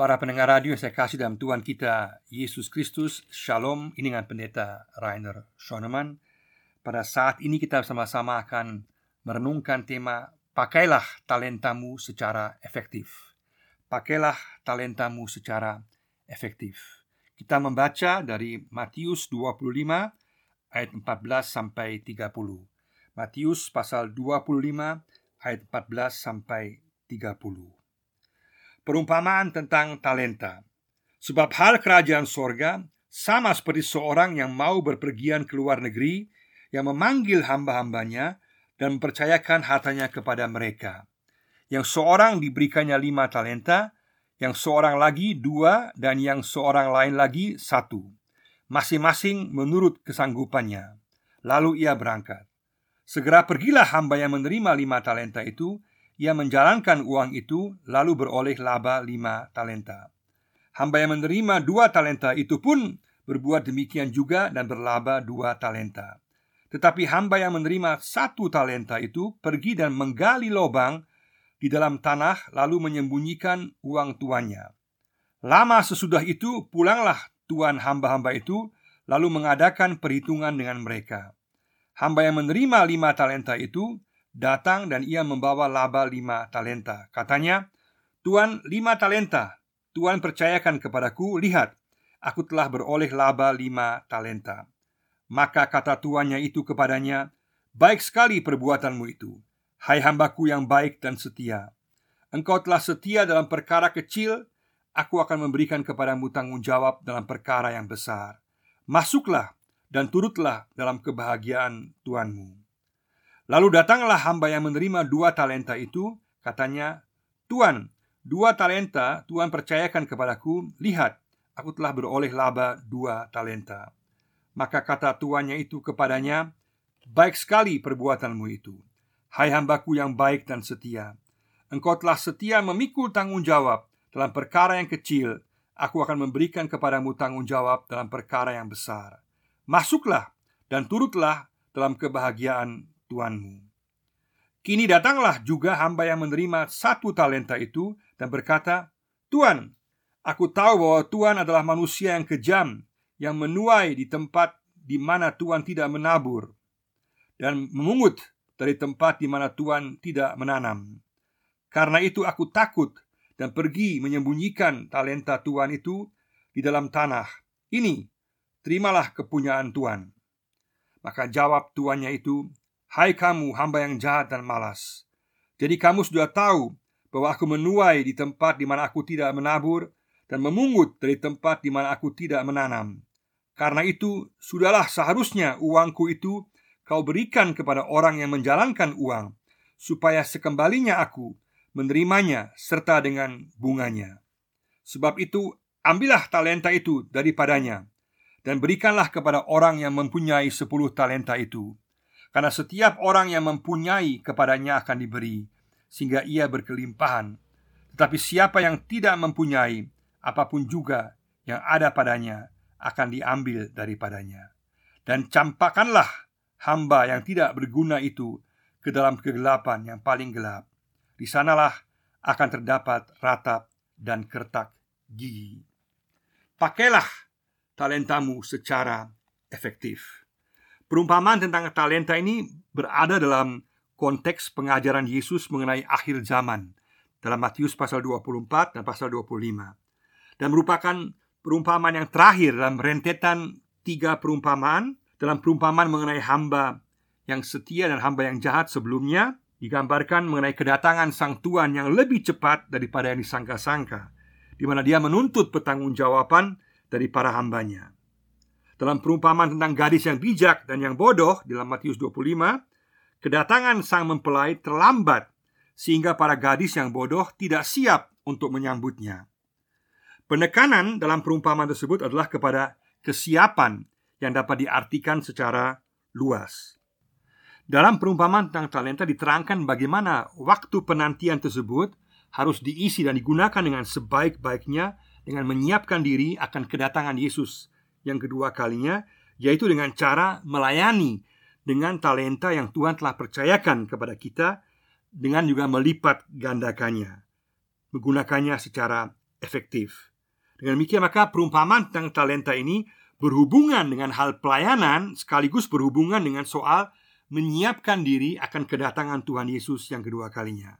Para pendengar radio yang saya kasih dalam Tuhan kita Yesus Kristus. Shalom Ini dengan pendeta Rainer Schoenemann. Pada saat ini kita bersama-sama akan merenungkan tema Pakailah talentamu secara efektif. Pakailah talentamu secara efektif. Kita membaca dari Matius 25 ayat 14 sampai 30 Matius pasal 25 ayat 14 sampai 30 perumpamaan tentang talenta. Sebab hal kerajaan sorga sama seperti seorang yang mau berpergian ke luar negeri yang memanggil hamba-hambanya dan mempercayakan hartanya kepada mereka. Yang seorang diberikannya lima talenta, yang seorang lagi dua, dan yang seorang lain lagi satu. Masing-masing menurut kesanggupannya. Lalu ia berangkat. Segera pergilah hamba yang menerima lima talenta itu ia menjalankan uang itu lalu beroleh laba lima talenta. Hamba yang menerima dua talenta itu pun berbuat demikian juga dan berlaba dua talenta. Tetapi hamba yang menerima satu talenta itu pergi dan menggali lubang di dalam tanah lalu menyembunyikan uang tuannya. Lama sesudah itu pulanglah tuan hamba-hamba itu lalu mengadakan perhitungan dengan mereka. Hamba yang menerima lima talenta itu datang dan ia membawa laba lima talenta. Katanya, Tuan lima talenta, Tuan percayakan kepadaku, lihat, aku telah beroleh laba lima talenta. Maka kata tuannya itu kepadanya, Baik sekali perbuatanmu itu, hai hambaku yang baik dan setia. Engkau telah setia dalam perkara kecil, aku akan memberikan kepadamu tanggung jawab dalam perkara yang besar. Masuklah dan turutlah dalam kebahagiaan Tuanmu. Lalu datanglah hamba yang menerima dua talenta itu, katanya, Tuan, dua talenta Tuhan percayakan kepadaku, lihat, aku telah beroleh laba dua talenta. Maka kata tuannya itu kepadanya, Baik sekali perbuatanmu itu, hai hambaku yang baik dan setia. Engkau telah setia memikul tanggung jawab dalam perkara yang kecil, aku akan memberikan kepadamu tanggung jawab dalam perkara yang besar. Masuklah dan turutlah dalam kebahagiaan tuanmu. Kini datanglah juga hamba yang menerima satu talenta itu dan berkata, Tuan, aku tahu bahwa Tuhan adalah manusia yang kejam, yang menuai di tempat di mana Tuhan tidak menabur, dan memungut dari tempat di mana Tuhan tidak menanam. Karena itu aku takut dan pergi menyembunyikan talenta Tuhan itu di dalam tanah. Ini, terimalah kepunyaan Tuhan. Maka jawab tuannya itu, Hai kamu hamba yang jahat dan malas. Jadi kamu sudah tahu bahwa aku menuai di tempat di mana aku tidak menabur Dan memungut dari tempat di mana aku tidak menanam. Karena itu sudahlah seharusnya uangku itu kau berikan kepada orang yang menjalankan uang Supaya sekembalinya aku menerimanya serta dengan bunganya. Sebab itu ambillah talenta itu daripadanya Dan berikanlah kepada orang yang mempunyai sepuluh talenta itu karena setiap orang yang mempunyai kepadanya akan diberi Sehingga ia berkelimpahan. Tetapi siapa yang tidak mempunyai Apa pun juga yang ada padanya Akan diambil daripadanya. Dan campakkanlah hamba yang tidak berguna itu Ke dalam kegelapan yang paling gelap. Di sanalah akan terdapat ratap dan kertak gigi. Pakailah talentamu secara efektif Perumpamaan tentang talenta ini berada dalam konteks pengajaran Yesus mengenai akhir zaman dalam Matius pasal 24 dan pasal 25 dan merupakan perumpamaan yang terakhir dalam rentetan tiga perumpamaan dalam perumpamaan mengenai hamba yang setia dan hamba yang jahat sebelumnya digambarkan mengenai kedatangan sang tuan yang lebih cepat daripada yang disangka-sangka di mana dia menuntut pertanggungjawaban dari para hambanya. Dalam perumpamaan tentang gadis yang bijak dan yang bodoh dalam Matius 25, kedatangan sang mempelai terlambat sehingga para gadis yang bodoh tidak siap untuk menyambutnya. Penekanan dalam perumpamaan tersebut adalah kepada kesiapan yang dapat diartikan secara luas. Dalam perumpamaan tentang talenta diterangkan bagaimana waktu penantian tersebut harus diisi dan digunakan dengan sebaik-baiknya dengan menyiapkan diri akan kedatangan Yesus yang kedua kalinya yaitu dengan cara melayani dengan talenta yang Tuhan telah percayakan kepada kita dengan juga melipat gandakannya menggunakannya secara efektif. Dengan demikian maka perumpamaan tentang talenta ini berhubungan dengan hal pelayanan sekaligus berhubungan dengan soal menyiapkan diri akan kedatangan Tuhan Yesus yang kedua kalinya.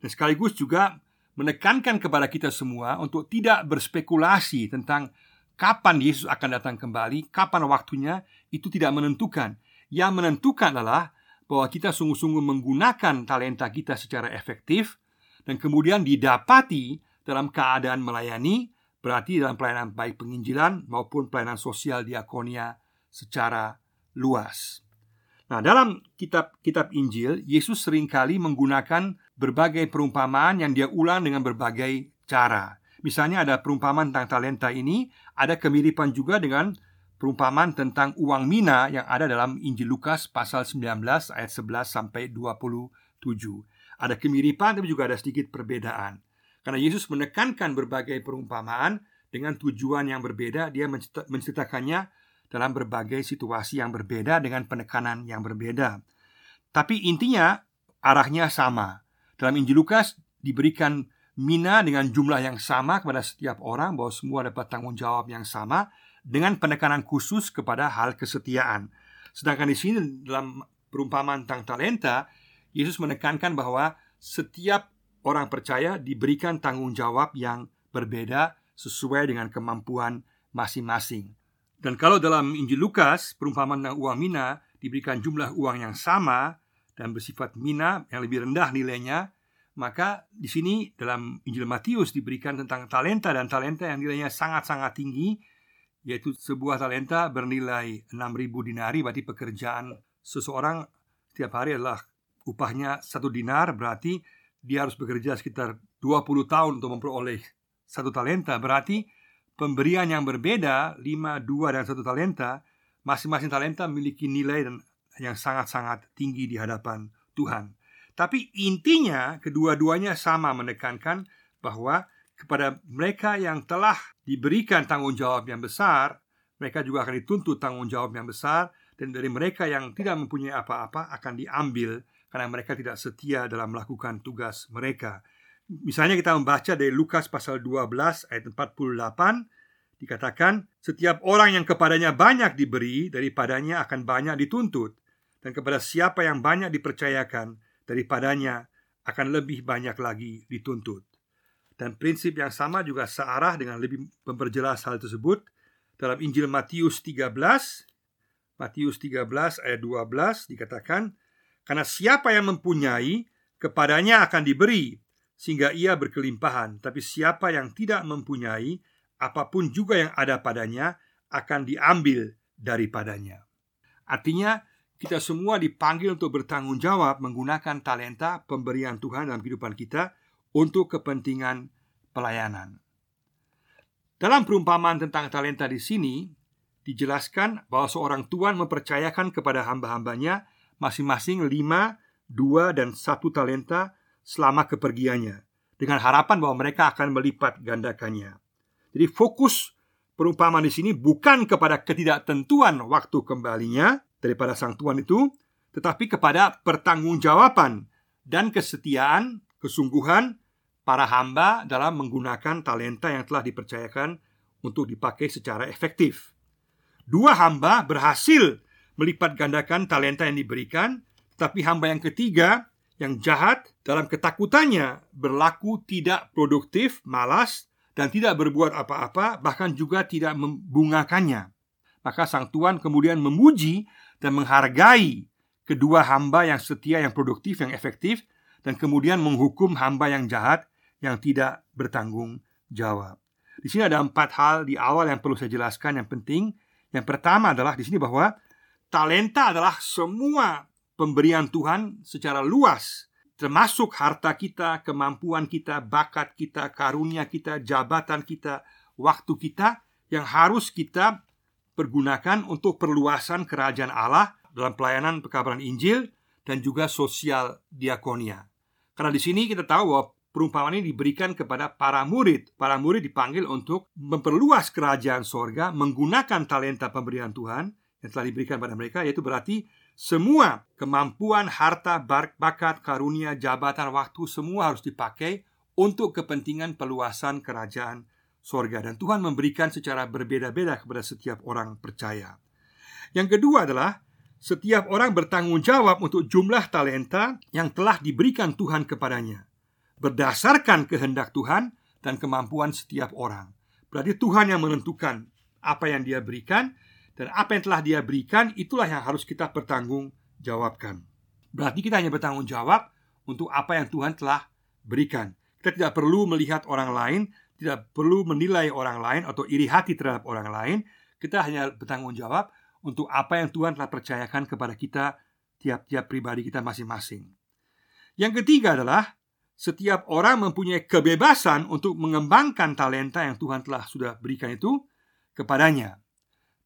Dan sekaligus juga menekankan kepada kita semua untuk tidak berspekulasi tentang kapan Yesus akan datang kembali, kapan waktunya, itu tidak menentukan. Yang menentukan adalah bahwa kita sungguh-sungguh menggunakan talenta kita secara efektif dan kemudian didapati dalam keadaan melayani berarti dalam pelayanan baik penginjilan maupun pelayanan sosial diakonia secara luas. Nah, dalam kitab-kitab Injil, Yesus sering kali menggunakan berbagai perumpamaan yang dia ulang dengan berbagai cara. Misalnya ada perumpamaan tentang talenta ini, ada kemiripan juga dengan perumpamaan tentang uang mina yang ada dalam Injil Lukas pasal 19 ayat 11 sampai 27. Ada kemiripan tapi juga ada sedikit perbedaan. Karena Yesus menekankan berbagai perumpamaan dengan tujuan yang berbeda, dia menceritakannya dalam berbagai situasi yang berbeda dengan penekanan yang berbeda. Tapi intinya arahnya sama. Dalam Injil Lukas diberikan mina dengan jumlah yang sama kepada setiap orang bahwa semua dapat tanggung jawab yang sama dengan penekanan khusus kepada hal kesetiaan. Sedangkan di sini dalam perumpamaan tentang talenta, Yesus menekankan bahwa setiap orang percaya diberikan tanggung jawab yang berbeda sesuai dengan kemampuan masing-masing. Dan kalau dalam Injil Lukas, perumpamaan tentang uang mina diberikan jumlah uang yang sama dan bersifat mina yang lebih rendah nilainya, maka di sini dalam Injil Matius diberikan tentang talenta dan talenta yang nilainya sangat-sangat tinggi, yaitu sebuah talenta bernilai 6000 dinari, berarti pekerjaan seseorang setiap hari adalah upahnya satu dinar, berarti dia harus bekerja sekitar 20 tahun untuk memperoleh satu talenta. Berarti pemberian yang berbeda 5, 2, dan satu talenta Masing-masing talenta memiliki nilai dan yang sangat-sangat tinggi di hadapan Tuhan Tapi intinya kedua-duanya sama menekankan bahwa kepada mereka yang telah diberikan tanggung jawab yang besar Mereka juga akan dituntut tanggung jawab yang besar Dan dari mereka yang tidak mempunyai apa-apa akan diambil karena mereka tidak setia dalam melakukan tugas mereka. Misalnya kita membaca dari Lukas pasal 12 ayat 48 dikatakan setiap orang yang kepadanya banyak diberi daripadanya akan banyak dituntut dan kepada siapa yang banyak dipercayakan daripadanya akan lebih banyak lagi dituntut. Dan prinsip yang sama juga searah dengan lebih memperjelas hal tersebut dalam Injil Matius 13 Matius 13 ayat 12 dikatakan karena siapa yang mempunyai, kepadanya akan diberi, sehingga ia berkelimpahan. Tapi siapa yang tidak mempunyai, apa pun juga yang ada padanya akan diambil daripadanya. Artinya, kita semua dipanggil untuk bertanggung jawab menggunakan talenta pemberian Tuhan dalam kehidupan kita untuk kepentingan pelayanan. Dalam perumpamaan tentang talenta di sini dijelaskan bahwa seorang tuan mempercayakan kepada hamba-hambanya masing-masing lima, dua, dan satu talenta selama kepergiannya dengan harapan bahwa mereka akan melipat gandakannya. Jadi fokus perumpamaan di sini bukan kepada ketidaktentuan waktu kembalinya daripada sang tuan itu, tetapi kepada pertanggungjawaban dan kesetiaan, kesungguhan para hamba dalam menggunakan talenta yang telah dipercayakan untuk dipakai secara efektif. Dua hamba berhasil melipat gandakan talenta yang diberikan, tapi hamba yang ketiga yang jahat dalam ketakutannya berlaku tidak produktif, malas, dan tidak berbuat apa-apa, bahkan juga tidak membungakannya. Maka sang tuan kemudian memuji dan menghargai kedua hamba yang setia, yang produktif, yang efektif, dan kemudian menghukum hamba yang jahat yang tidak bertanggung jawab. Di sini ada empat hal di awal yang perlu saya jelaskan yang penting. Yang pertama adalah di sini bahwa Talenta adalah semua pemberian Tuhan secara luas, termasuk harta kita, kemampuan kita, bakat kita, karunia kita, jabatan kita, waktu kita yang harus kita pergunakan untuk perluasan kerajaan Allah dalam pelayanan pekabaran Injil dan juga sosial diakonia. Karena di sini kita tahu bahwa perumpamaan ini diberikan kepada para murid. Para murid dipanggil untuk memperluas kerajaan sorga menggunakan talenta pemberian Tuhan yang telah diberikan pada mereka yaitu berarti semua kemampuan, harta, bakat, karunia, jabatan, waktu semua harus dipakai untuk kepentingan peluasan kerajaan sorga dan Tuhan memberikan secara berbeda-beda kepada setiap orang percaya. Yang kedua adalah setiap orang bertanggung jawab untuk jumlah talenta yang telah diberikan Tuhan kepadanya berdasarkan kehendak Tuhan dan kemampuan setiap orang. Berarti Tuhan yang menentukan apa yang dia berikan dan apa yang telah dia berikan itulah yang harus kita bertanggung jawabkan. Berarti kita hanya bertanggung jawab untuk apa yang Tuhan telah berikan. Kita tidak perlu melihat orang lain, tidak perlu menilai orang lain atau iri hati terhadap orang lain. Kita hanya bertanggung jawab untuk apa yang Tuhan telah percayakan kepada kita tiap-tiap pribadi kita masing-masing. Yang ketiga adalah setiap orang mempunyai kebebasan untuk mengembangkan talenta yang Tuhan telah sudah berikan itu kepadanya.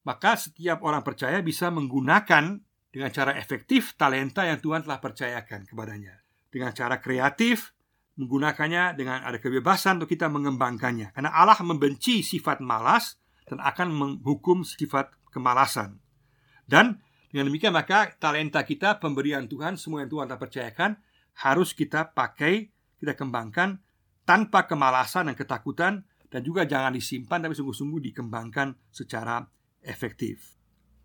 Maka setiap orang percaya bisa menggunakan dengan cara efektif talenta yang Tuhan telah percayakan kepadanya. Dengan cara kreatif, menggunakannya dengan ada kebebasan untuk kita mengembangkannya. Karena Allah membenci sifat malas dan akan menghukum sifat kemalasan. Dan dengan demikian maka talenta kita, pemberian Tuhan, semua yang Tuhan telah percayakan harus kita pakai kita kembangkan tanpa kemalasan dan ketakutan dan juga jangan disimpan tapi sungguh-sungguh dikembangkan secara efektif.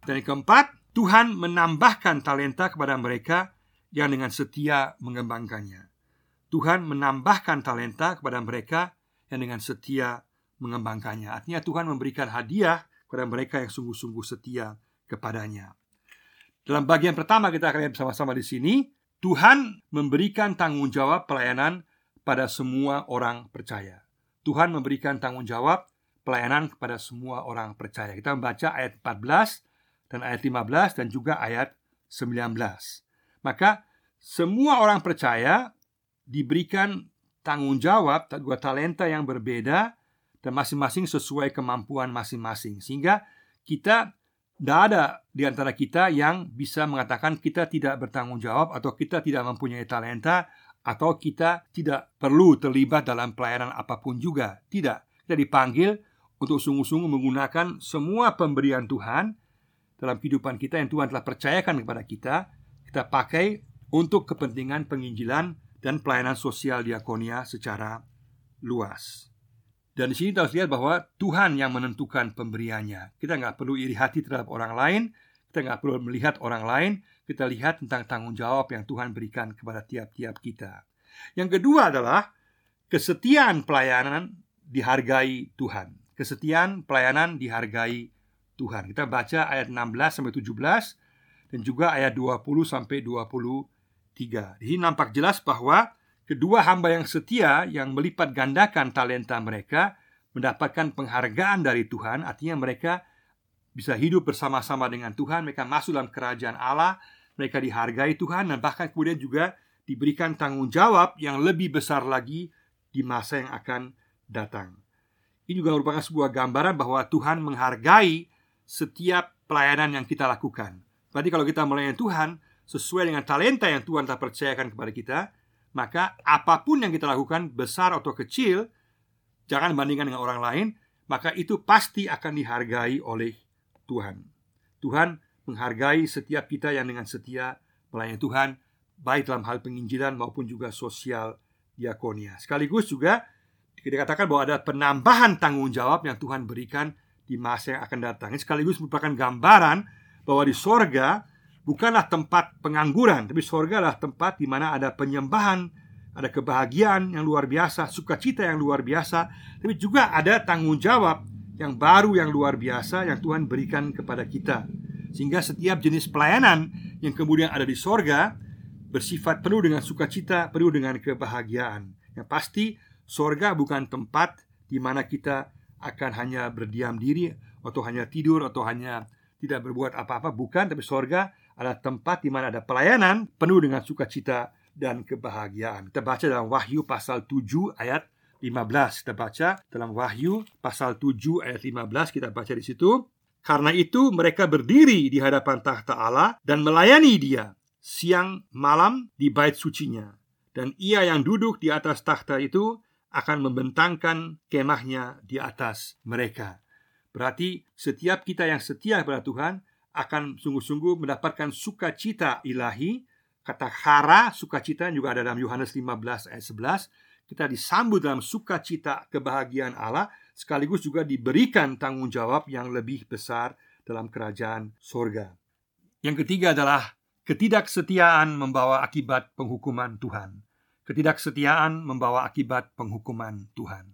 Dan yang keempat, Tuhan menambahkan talenta kepada mereka yang dengan setia mengembangkannya. Tuhan menambahkan talenta kepada mereka yang dengan setia mengembangkannya. Artinya Tuhan memberikan hadiah kepada mereka yang sungguh-sungguh setia kepadanya. Dalam bagian pertama kita akan lihat bersama-sama di sini, Tuhan memberikan tanggung jawab pelayanan pada semua orang percaya. Tuhan memberikan tanggung jawab pelayanan kepada semua orang percaya. Kita membaca ayat 14 dan ayat 15 dan juga ayat 19. Maka semua orang percaya diberikan tanggung jawab dua talenta yang berbeda dan masing-masing sesuai kemampuan masing-masing. Sehingga kita tidak ada di antara kita yang bisa mengatakan kita tidak bertanggung jawab atau kita tidak mempunyai talenta atau kita tidak perlu terlibat dalam pelayanan apa pun juga. Tidak, kita dipanggil untuk sungguh-sungguh menggunakan semua pemberian Tuhan dalam kehidupan kita yang Tuhan telah percayakan kepada kita, kita pakai untuk kepentingan penginjilan dan pelayanan sosial diakonia secara luas. Dan di sini kita harus lihat bahwa Tuhan yang menentukan pemberiannya. Kita nggak perlu iri hati terhadap orang lain, kita nggak perlu melihat orang lain, kita lihat tentang tanggung jawab yang Tuhan berikan kepada tiap-tiap kita. Yang kedua adalah kesetiaan pelayanan dihargai Tuhan. Kesetiaan pelayanan dihargai Tuhan. Kita baca ayat 16 sampai 17 dan juga ayat 20 sampai 23. Di sini nampak jelas bahwa kedua hamba yang setia yang melipat gandakan talenta mereka mendapatkan penghargaan dari Tuhan, artinya mereka bisa hidup bersama-sama dengan Tuhan, mereka masuk dalam kerajaan Allah mereka dihargai Tuhan dan bahkan kemudian juga diberikan tanggung jawab yang lebih besar lagi di masa yang akan datang. Ini juga merupakan sebuah gambaran bahwa Tuhan menghargai setiap pelayanan yang kita lakukan. Berarti kalau kita melayani Tuhan sesuai dengan talenta yang Tuhan telah percayakan kepada kita, maka apa pun yang kita lakukan besar atau kecil, jangan bandingkan dengan orang lain, maka itu pasti akan dihargai oleh Tuhan. Tuhan menghargai setiap kita yang dengan setia melayani Tuhan baik dalam hal penginjilan maupun juga sosial diakonia. Sekaligus juga dikatakan bahwa ada penambahan tanggung jawab yang Tuhan berikan di masa yang akan datang. Ini sekaligus merupakan gambaran bahwa di sorga bukanlah tempat pengangguran, tapi sorga adalah tempat di mana ada penyembahan, ada kebahagiaan yang luar biasa, sukacita yang luar biasa, tapi juga ada tanggung jawab yang baru yang luar biasa yang Tuhan berikan kepada kita. Sehingga setiap jenis pelayanan yang kemudian ada di sorga Bersifat penuh dengan sukacita, penuh dengan kebahagiaan Yang pasti sorga bukan tempat di mana kita akan hanya berdiam diri Atau hanya tidur atau hanya tidak berbuat apa-apa Bukan, tapi sorga adalah tempat di mana ada pelayanan Penuh dengan sukacita dan kebahagiaan Kita baca dalam Wahyu pasal 7 ayat 15 Kita baca dalam Wahyu pasal 7 ayat 15 Kita baca di situ karena itu mereka berdiri di hadapan tahta Allah dan melayani dia siang malam di bait sucinya. Dan ia yang duduk di atas tahta itu akan membentangkan kemahnya di atas mereka. Berarti setiap kita yang setia kepada Tuhan akan sungguh-sungguh mendapatkan sukacita ilahi. Kata hara sukacita juga ada dalam Yohanes 15 ayat 11. kita disambut dalam sukacita kebahagiaan Allah sekaligus juga diberikan tanggung jawab yang lebih besar dalam kerajaan sorga. Yang ketiga adalah ketidaksetiaan membawa akibat penghukuman Tuhan. Ketidaksetiaan membawa akibat penghukuman Tuhan.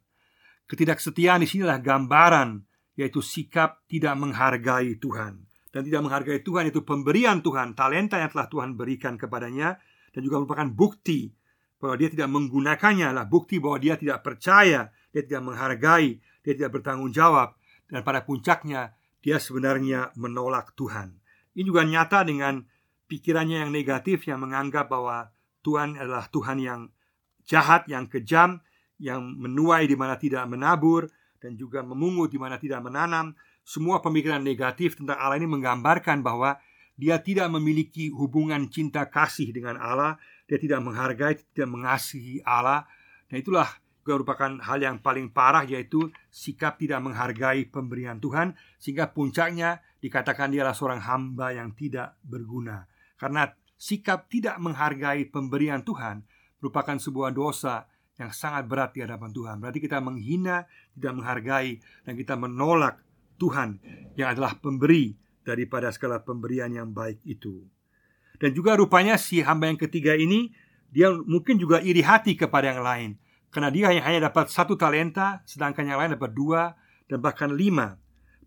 Ketidaksetiaan di sinilah gambaran yaitu sikap tidak menghargai Tuhan dan tidak menghargai Tuhan itu pemberian Tuhan, talenta yang telah Tuhan berikan kepadanya dan juga merupakan bukti bahwa dia tidak menggunakannya lah bukti bahwa dia tidak percaya, dia tidak menghargai, dia tidak bertanggung jawab dan pada puncaknya dia sebenarnya menolak Tuhan. Ini juga nyata dengan pikirannya yang negatif yang menganggap bahwa Tuhan adalah Tuhan yang jahat, yang kejam, yang menuai di mana tidak menabur dan juga memungut di mana tidak menanam. Semua pemikiran negatif tentang Allah ini menggambarkan bahwa dia tidak memiliki hubungan cinta kasih dengan Allah, dia tidak menghargai, tidak mengasihi Allah. Dan itulah juga merupakan hal yang paling parah yaitu sikap tidak menghargai pemberian Tuhan sehingga puncaknya dikatakan dia adalah seorang hamba yang tidak berguna. Karena sikap tidak menghargai pemberian Tuhan merupakan sebuah dosa yang sangat berat di hadapan Tuhan. Berarti kita menghina, tidak menghargai dan kita menolak Tuhan yang adalah pemberi daripada segala pemberian yang baik itu. Dan juga rupanya si hamba yang ketiga ini dia mungkin juga iri hati kepada yang lain karena dia hanya, dapat satu talenta sedangkan yang lain dapat dua dan bahkan lima.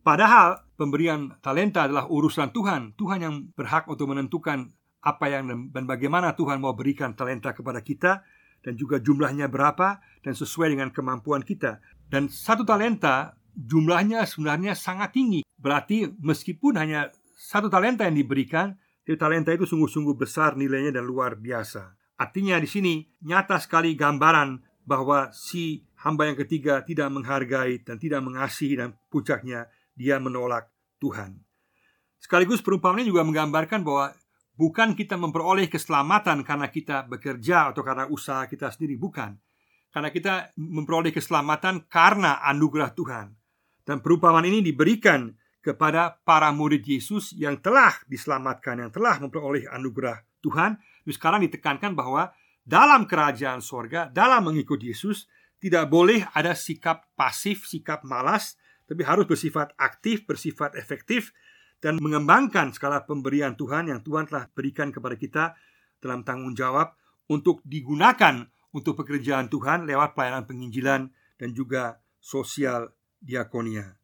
Padahal pemberian talenta adalah urusan Tuhan. Tuhan yang berhak untuk menentukan apa yang dan bagaimana Tuhan mau berikan talenta kepada kita dan juga jumlahnya berapa dan sesuai dengan kemampuan kita. Dan satu talenta jumlahnya sebenarnya sangat tinggi. Berarti meskipun hanya satu talenta yang diberikan, talenta itu sungguh-sungguh besar nilainya dan luar biasa. Artinya di sini nyata sekali gambaran bahwa si hamba yang ketiga tidak menghargai dan tidak mengasihi dan puncaknya dia menolak Tuhan. Sekaligus perumpamannya juga menggambarkan bahwa bukan kita memperoleh keselamatan karena kita bekerja atau karena usaha kita sendiri, bukan. Karena kita memperoleh keselamatan karena anugerah Tuhan. Dan perumpamaan ini diberikan kepada para murid Yesus yang telah diselamatkan, yang telah memperoleh anugerah Tuhan. Terus sekarang ditekankan bahwa dalam kerajaan sorga, dalam mengikuti Yesus, tidak boleh ada sikap pasif, sikap malas, tapi harus bersifat aktif, bersifat efektif, dan mengembangkan skala pemberian Tuhan yang Tuhan telah berikan kepada kita dalam tanggung jawab untuk digunakan untuk pekerjaan Tuhan lewat pelayanan penginjilan dan juga sosial diakonia.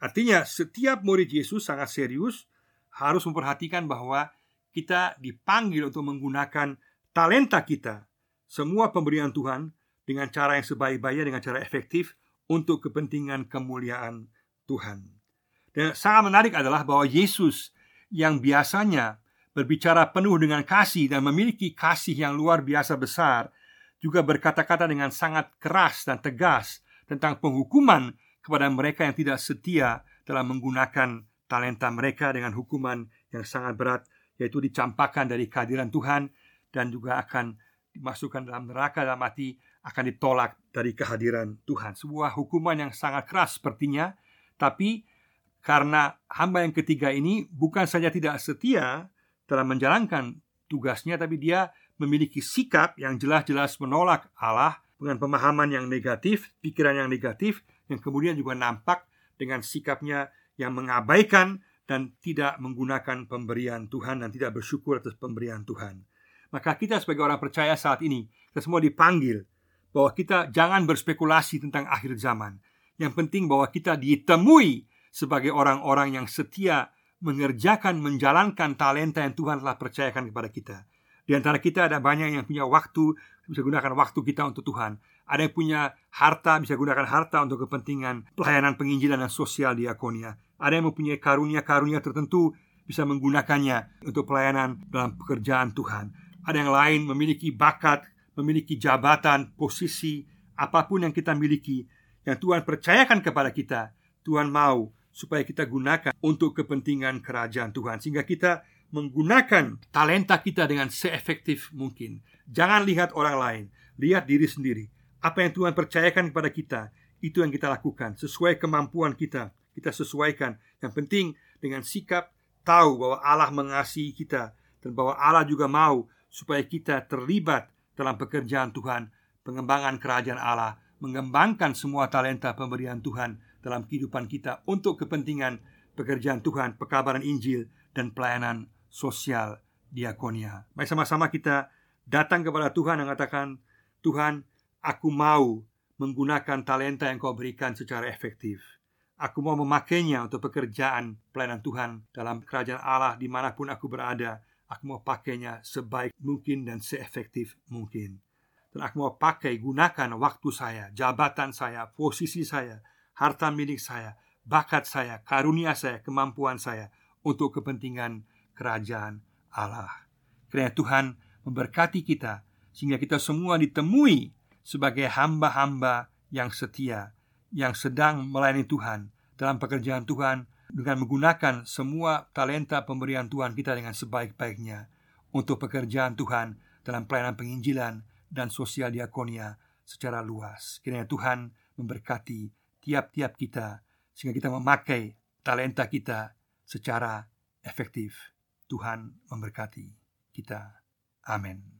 Artinya, setiap murid Yesus sangat serius harus memperhatikan bahwa kita dipanggil untuk menggunakan talenta kita semua pemberian Tuhan dengan cara yang sebaik-baiknya dengan cara efektif untuk kepentingan kemuliaan Tuhan. Dan sangat menarik adalah bahwa Yesus yang biasanya berbicara penuh dengan kasih dan memiliki kasih yang luar biasa besar juga berkata-kata dengan sangat keras dan tegas tentang penghukuman kepada mereka yang tidak setia dalam menggunakan talenta mereka dengan hukuman yang sangat berat yaitu dicampakkan dari kehadiran Tuhan dan juga akan dimasukkan dalam neraka dalam mati akan ditolak dari kehadiran Tuhan. Sebuah hukuman yang sangat keras sepertinya, tapi karena hamba yang ketiga ini bukan saja tidak setia dalam menjalankan tugasnya, tapi dia memiliki sikap yang jelas-jelas menolak Allah dengan pemahaman yang negatif, pikiran yang negatif, yang kemudian juga nampak dengan sikapnya yang mengabaikan dan tidak menggunakan pemberian Tuhan dan tidak bersyukur atas pemberian Tuhan. Maka kita sebagai orang percaya saat ini Kita semua dipanggil Bahwa kita jangan berspekulasi tentang akhir zaman. Yang penting bahwa kita ditemui Sebagai orang-orang yang setia Mengerjakan, menjalankan talenta yang Tuhan telah percayakan kepada kita. Di antara kita ada banyak yang punya waktu Bisa gunakan waktu kita untuk Tuhan Ada yang punya harta, bisa gunakan harta untuk kepentingan Pelayanan penginjilan dan sosial diakonia Ada yang mempunyai karunia-karunia tertentu bisa menggunakannya untuk pelayanan dalam pekerjaan Tuhan. Ada yang lain memiliki bakat, memiliki jabatan, posisi, apa pun yang kita miliki yang Tuhan percayakan kepada kita, Tuhan mau supaya kita gunakan untuk kepentingan kerajaan Tuhan sehingga kita menggunakan talenta kita dengan seefektif mungkin. Jangan lihat orang lain, lihat diri sendiri. Apa yang Tuhan percayakan kepada kita, itu yang kita lakukan sesuai kemampuan kita. Kita sesuaikan. Yang penting dengan sikap tahu bahwa Allah mengasihi kita dan bahwa Allah juga mau supaya kita terlibat dalam pekerjaan Tuhan pengembangan kerajaan Allah, mengembangkan semua talenta pemberian Tuhan dalam kehidupan kita untuk kepentingan pekerjaan Tuhan, pekabaran Injil, dan pelayanan sosial diakonia. Mari sama-sama kita datang kepada Tuhan dan katakan, Tuhan, aku mau menggunakan talenta yang kau berikan secara efektif. Aku mau memakainya untuk pekerjaan pelayanan Tuhan dalam kerajaan Allah di mana pun aku berada. Aku mau pakainya sebaik mungkin dan seefektif mungkin. Dan aku mau pakai, gunakan waktu saya, jabatan saya, posisi saya, harta milik saya, bakat saya, karunia saya, kemampuan saya untuk kepentingan kerajaan Allah. Karena Tuhan memberkati kita sehingga kita semua ditemui sebagai hamba-hamba yang setia yang sedang melayani Tuhan dalam pekerjaan Tuhan dengan menggunakan semua talenta pemberian Tuhan kita dengan sebaik-baiknya untuk pekerjaan Tuhan dalam pelayanan penginjilan dan sosial diakonia secara luas. Kiranya Tuhan memberkati tiap-tiap kita sehingga kita memakai talenta kita secara efektif. Tuhan memberkati kita. Amin.